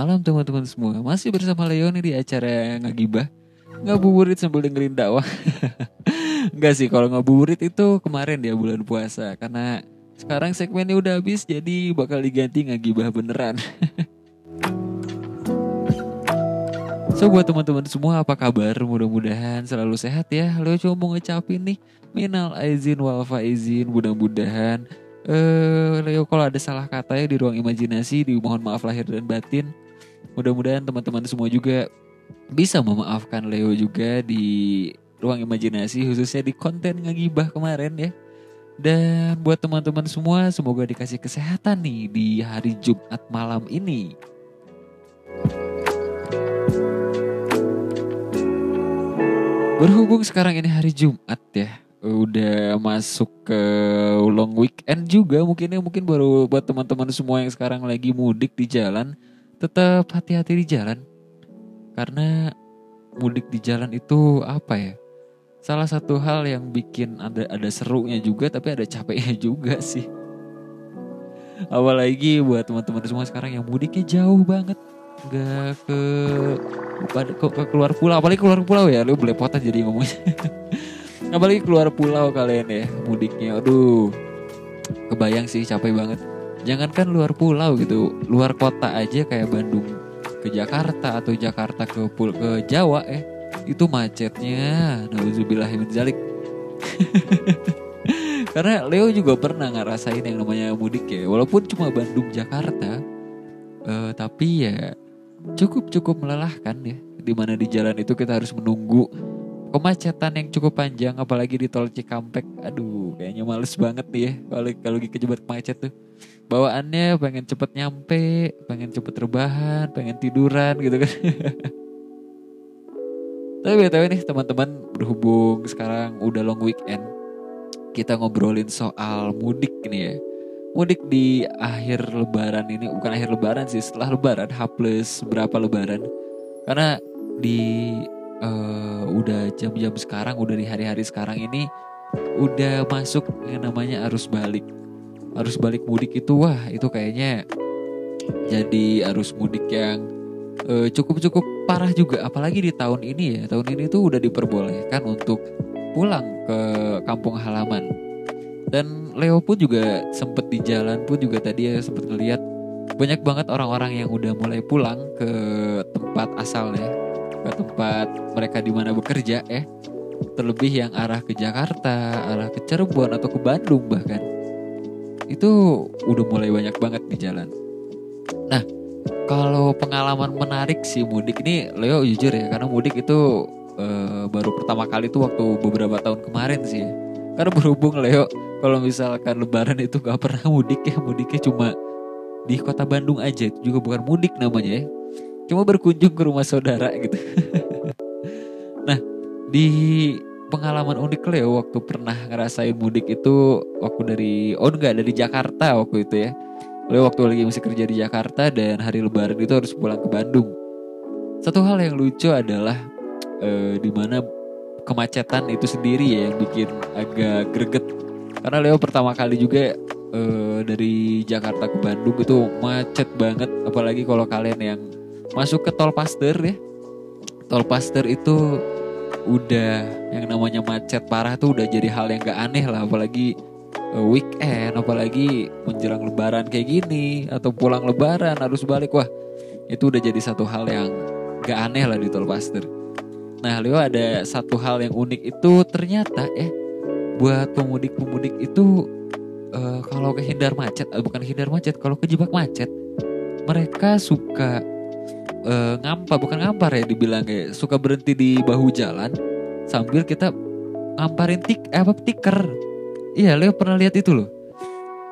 malam teman-teman semua. Masih bersama Leo nih di acara ngagibah. Ngabuburit sambil dengerin dakwah. Enggak sih, kalau ngabuburit itu kemarin dia bulan puasa. Karena sekarang segmennya udah habis, jadi bakal diganti ngagibah beneran. So buat teman-teman semua apa kabar? Mudah-mudahan selalu sehat ya. Leo cuma mau ngecapin nih minal aizin wal faizin. Mudah-mudahan eh Leo kalau ada salah kata ya di ruang imajinasi dimohon maaf lahir dan batin. Mudah-mudahan teman-teman semua juga bisa memaafkan Leo juga di ruang imajinasi khususnya di konten ngegibah kemarin ya. Dan buat teman-teman semua semoga dikasih kesehatan nih di hari Jumat malam ini. Berhubung sekarang ini hari Jumat ya, udah masuk ke long weekend juga mungkin ya mungkin baru buat teman-teman semua yang sekarang lagi mudik di jalan tetap hati-hati di jalan. Karena mudik di jalan itu apa ya? Salah satu hal yang bikin ada ada serunya juga tapi ada capeknya juga sih. Apalagi buat teman-teman semua sekarang yang mudiknya jauh banget. Nggak ke ke, ke keluar pulau. Apalagi keluar pulau ya lu belepotan jadi ngomongnya. Apalagi keluar pulau kalian ya mudiknya. Aduh kebayang sih capek banget jangankan luar pulau gitu luar kota aja kayak Bandung ke Jakarta atau Jakarta ke pul ke Jawa eh itu macetnya. Nauzubillahimin zalik. Karena Leo juga pernah ngerasain yang namanya mudik ya. Walaupun cuma Bandung Jakarta eh, tapi ya cukup cukup melelahkan ya. Di mana di jalan itu kita harus menunggu kemacetan yang cukup panjang apalagi di tol Cikampek. Aduh kayaknya males banget nih ya kalau kalau lagi kejebak macet tuh. Bawaannya pengen cepet nyampe pengen cepet rebahan pengen tiduran gitu kan. Tapi btw nih teman-teman berhubung sekarang udah long weekend kita ngobrolin soal mudik nih ya. Mudik di akhir lebaran ini bukan akhir lebaran sih setelah lebaran H berapa lebaran. Karena di uh, udah jam-jam sekarang udah di hari-hari sekarang ini udah masuk yang namanya arus balik. Arus balik mudik itu wah itu kayaknya jadi arus mudik yang uh, cukup-cukup parah juga. Apalagi di tahun ini ya tahun ini tuh udah diperbolehkan untuk pulang ke kampung halaman. Dan Leo pun juga sempet di jalan pun juga tadi ya sempet ngeliat banyak banget orang-orang yang udah mulai pulang ke tempat asalnya tempat mereka di mana bekerja ya terlebih yang arah ke Jakarta arah ke Cirebon atau ke Bandung bahkan. Itu udah mulai banyak banget di jalan. Nah kalau pengalaman menarik sih mudik ini Leo jujur ya karena mudik itu uh, baru pertama kali tuh waktu beberapa tahun kemarin sih. Karena berhubung Leo kalau misalkan lebaran itu gak pernah mudik ya mudiknya cuma di kota Bandung aja. Itu juga bukan mudik namanya ya cuma berkunjung ke rumah saudara gitu. nah di pengalaman unik Leo waktu pernah ngerasain mudik itu waktu dari oh enggak dari Jakarta waktu itu ya. Leo waktu lagi masih kerja di Jakarta dan hari lebaran itu harus pulang ke Bandung. Satu hal yang lucu adalah eh, di mana kemacetan itu sendiri ya yang bikin agak greget. Karena Leo pertama kali juga uh, dari Jakarta ke Bandung itu macet banget. Apalagi kalau kalian yang masuk ke tol Paster ya. Tol Paster itu udah yang namanya macet parah tuh udah jadi hal yang gak aneh lah. Apalagi uh, weekend apalagi menjelang lebaran kayak gini atau pulang lebaran harus balik wah itu udah jadi satu hal yang gak aneh lah di tol Paster nah Leo ada satu hal yang unik itu ternyata ya buat pemudik-pemudik itu uh, kalau kehindar macet uh, bukan kehindar macet kalau kejebak macet mereka suka uh, ngampar bukan ngampar ya dibilang ya suka berhenti di bahu jalan sambil kita ngamparin tik eh, apa tiker. Iya Leo pernah lihat itu loh.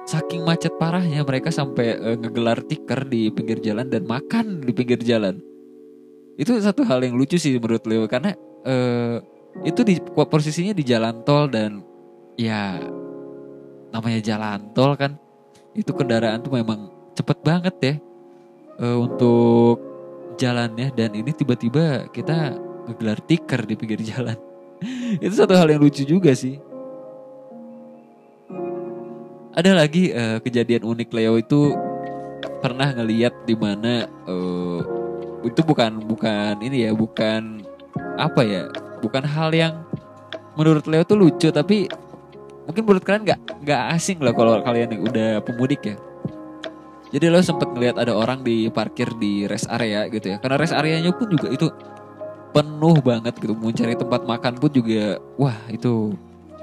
Saking macet parahnya mereka sampai uh, ngegelar tiker di pinggir jalan dan makan di pinggir jalan. Itu satu hal yang lucu sih menurut Leo karena uh, itu di posisinya di jalan tol dan ya namanya jalan tol kan itu kendaraan tuh memang cepet banget ya uh, untuk jalannya dan ini tiba-tiba kita ngegelar tiker di pinggir jalan. Itu satu hal yang lucu juga sih. Ada lagi uh, kejadian unik Leo itu pernah ngeliat di mana uh, itu bukan bukan ini ya bukan apa ya bukan hal yang menurut Leo tuh lucu tapi mungkin menurut kalian nggak nggak asing lah kalau kalian udah pemudik ya jadi lo sempet ngeliat ada orang di parkir di rest area gitu ya. Karena rest areanya pun juga itu penuh banget gitu. Mau cari tempat makan pun juga wah itu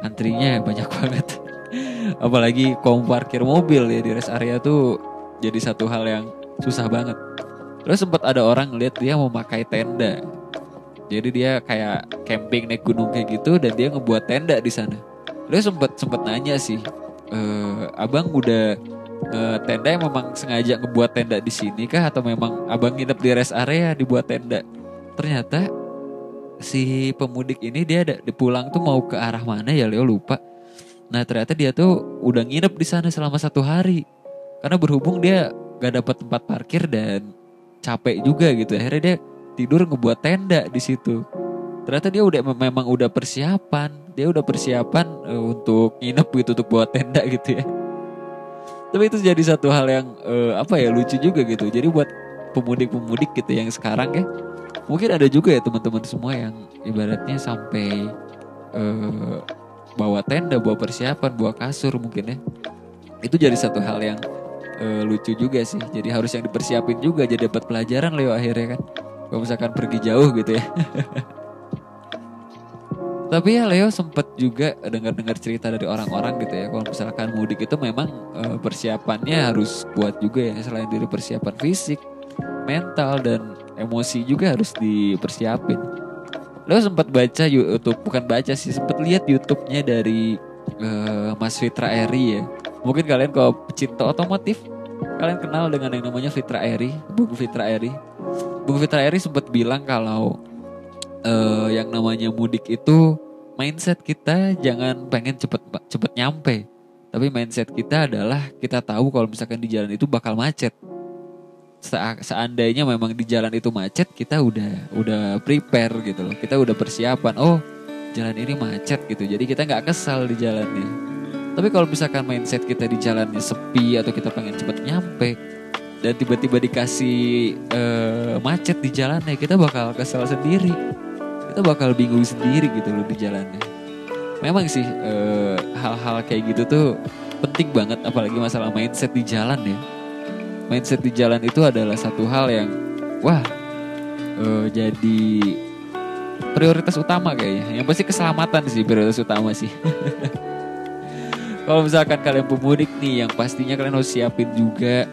antrinya banyak banget. Apalagi kalau parkir mobil ya di rest area tuh jadi satu hal yang susah banget. Terus sempat ada orang ngeliat dia mau pakai tenda. Jadi dia kayak camping naik gunung kayak gitu dan dia ngebuat tenda di sana. Dia sempet sempet nanya sih, e, abang udah uh, tenda yang memang sengaja ngebuat tenda di sini kah? Atau memang abang nginep di rest area dibuat tenda? Ternyata si pemudik ini dia ada di pulang tuh mau ke arah mana ya Leo? Lupa. Nah ternyata dia tuh udah nginep di sana selama satu hari. Karena berhubung dia gak dapat tempat parkir dan capek juga gitu akhirnya dia tidur ngebuat tenda di situ. Ternyata dia udah memang udah persiapan. Dia udah persiapan uh, untuk nginep gitu untuk buat tenda gitu ya tapi itu jadi satu hal yang uh, apa ya lucu juga gitu. Jadi buat pemudik-pemudik gitu yang sekarang ya mungkin ada juga ya teman-teman semua yang ibaratnya sampai uh, bawa tenda bawa persiapan bawa kasur mungkin ya. Itu jadi satu hal yang uh, lucu juga sih. Jadi harus yang dipersiapin juga jadi dapat pelajaran Leo akhirnya kan. Kalau misalkan pergi jauh gitu ya Tapi ya Leo sempet juga dengar-dengar cerita dari orang-orang gitu ya. Kalau misalkan mudik itu memang uh, persiapannya harus kuat juga ya. Selain dari persiapan fisik, mental dan emosi juga harus dipersiapin. Leo sempat baca YouTube, bukan baca sih, sempat lihat YouTube-nya dari uh, Mas Fitra Eri ya. Mungkin kalian kalau pecinta otomotif, kalian kenal dengan yang namanya Fitra Eri, Bung Fitra Eri. Bung Fitra Eri sempat bilang kalau uh, yang namanya mudik itu mindset kita jangan pengen cepet cepet nyampe. Tapi mindset kita adalah kita tahu kalau misalkan di jalan itu bakal macet. Seandainya memang di jalan itu macet kita udah udah prepare gitu loh. Kita udah persiapan oh jalan ini macet gitu. Jadi kita nggak kesal di jalannya. Tapi kalau misalkan mindset kita di jalannya sepi atau kita pengen cepet nyampe dan tiba-tiba dikasih uh, macet di jalannya kita bakal kesal sendiri kita bakal bingung sendiri gitu loh di jalannya. Memang sih eh, hal-hal kayak gitu tuh penting banget apalagi masalah mindset di jalan ya. Mindset di jalan itu adalah satu hal yang wah uh, jadi prioritas utama kayaknya. Yang pasti keselamatan sih prioritas utama sih. Kalau misalkan kalian pemudik nih yang pastinya kalian harus siapin juga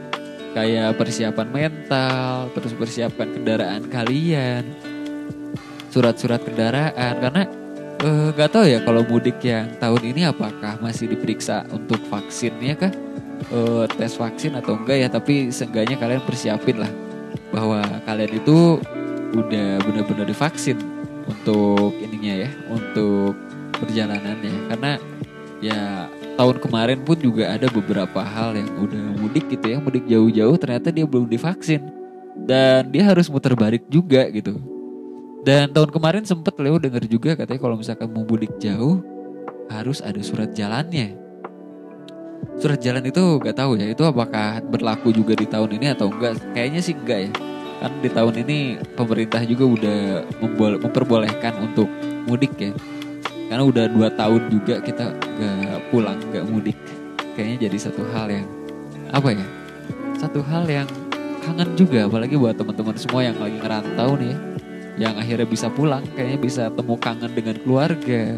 kayak persiapan mental, terus persiapan kendaraan kalian, surat-surat kendaraan. Karena uh, gak tahu ya kalau mudik yang tahun ini apakah masih diperiksa untuk vaksinnya kah? Uh, tes vaksin atau enggak ya? Tapi seenggaknya kalian persiapin lah bahwa kalian itu udah benar-benar divaksin untuk ininya ya untuk perjalanannya. Karena ya tahun kemarin pun juga ada beberapa hal yang udah mudik gitu ya mudik jauh-jauh ternyata dia belum divaksin. Dan dia harus muter balik juga gitu dan tahun kemarin sempet Leo denger juga katanya kalau misalkan mau mudik jauh harus ada surat jalannya. Surat jalan itu gak tahu ya itu apakah berlaku juga di tahun ini atau enggak? Kayaknya sih enggak ya. Kan di tahun ini pemerintah juga udah memperbolehkan untuk mudik ya. Karena udah dua tahun juga kita gak pulang, gak mudik. Kayaknya jadi satu hal yang apa ya? Satu hal yang kangen juga apalagi buat teman-teman semua yang lagi ngerantau nih ya yang akhirnya bisa pulang kayaknya bisa temu kangen dengan keluarga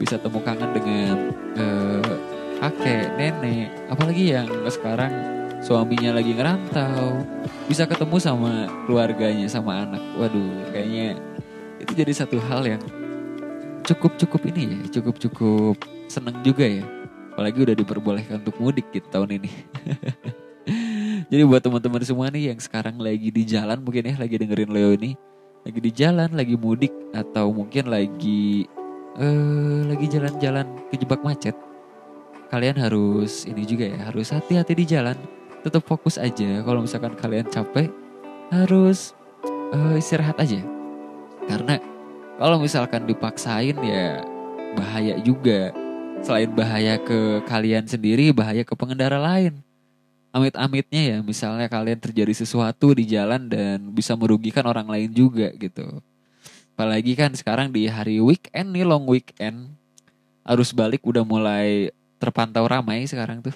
bisa temu kangen dengan uh, kakek nenek apalagi yang sekarang suaminya lagi ngerantau, bisa ketemu sama keluarganya, sama anak. Waduh, kayaknya itu jadi satu hal yang cukup cukup ini ya, cukup cukup seneng juga ya. Apalagi udah diperbolehkan untuk mudik gitu tahun ini. jadi buat teman-teman semua nih yang sekarang lagi di jalan mungkin ya lagi dengerin Leo ini, lagi di jalan, lagi mudik atau mungkin lagi eh lagi jalan-jalan kejebak macet. Kalian harus ini juga ya, harus hati-hati di jalan. Tetap fokus aja. Kalau misalkan kalian capek, harus eh, istirahat aja. Karena kalau misalkan dipaksain ya bahaya juga. Selain bahaya ke kalian sendiri, bahaya ke pengendara lain. Amit-amitnya ya, misalnya kalian terjadi sesuatu di jalan dan bisa merugikan orang lain juga gitu. Apalagi kan sekarang di hari weekend nih, long weekend. Arus balik udah mulai terpantau ramai sekarang tuh.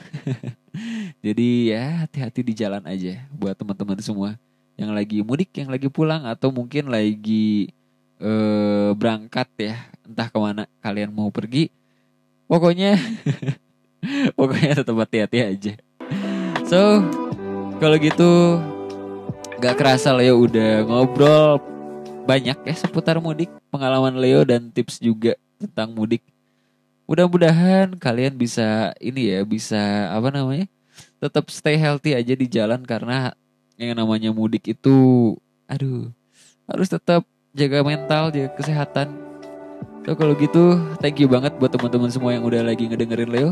Jadi ya hati-hati di jalan aja buat teman-teman semua yang lagi mudik, yang lagi pulang atau mungkin lagi eh, berangkat ya, entah ke mana kalian mau pergi. Pokoknya, pokoknya tetap hati-hati aja. So, kalau gitu gak kerasa Leo udah ngobrol banyak ya seputar mudik, pengalaman Leo dan tips juga tentang mudik. Mudah-mudahan kalian bisa ini ya, bisa apa namanya? Tetap stay healthy aja di jalan karena yang namanya mudik itu aduh, harus tetap jaga mental, jaga kesehatan. So kalau gitu, thank you banget buat teman-teman semua yang udah lagi ngedengerin Leo.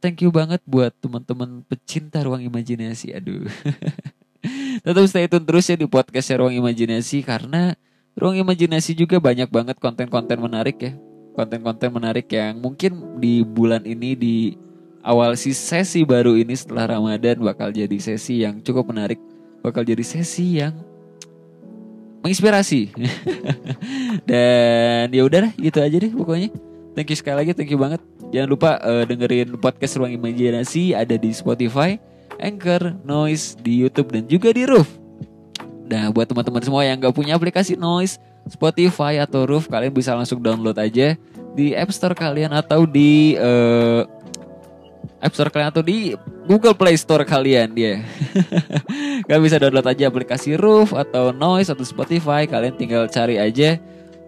Thank you banget buat teman-teman pecinta ruang imajinasi. Aduh. Tetap stay tune terus ya di podcast Ruang Imajinasi karena Ruang Imajinasi juga banyak banget konten-konten menarik ya. Konten-konten menarik yang mungkin di bulan ini di awal si sesi baru ini setelah Ramadan bakal jadi sesi yang cukup menarik, bakal jadi sesi yang menginspirasi. Dan ya udah gitu aja deh pokoknya. Thank you sekali lagi, thank you banget. Jangan lupa uh, dengerin podcast Ruang Imajinasi ada di Spotify, Anchor, Noise, di YouTube dan juga di Roof. Nah, buat teman-teman semua yang gak punya aplikasi Noise, Spotify atau Roof, kalian bisa langsung download aja di App Store kalian atau di uh, App Store kalian atau di Google Play Store kalian dia. Yeah. kalian bisa download aja aplikasi Roof atau Noise atau Spotify. Kalian tinggal cari aja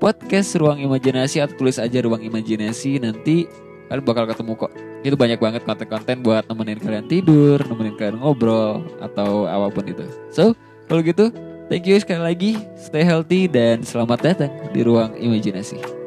podcast Ruang Imajinasi atau tulis aja Ruang Imajinasi nanti kalian bakal ketemu kok. Itu banyak banget konten-konten buat nemenin kalian tidur, nemenin kalian ngobrol atau apa pun itu. So, kalau gitu, thank you sekali lagi. Stay healthy dan selamat datang di Ruang Imajinasi.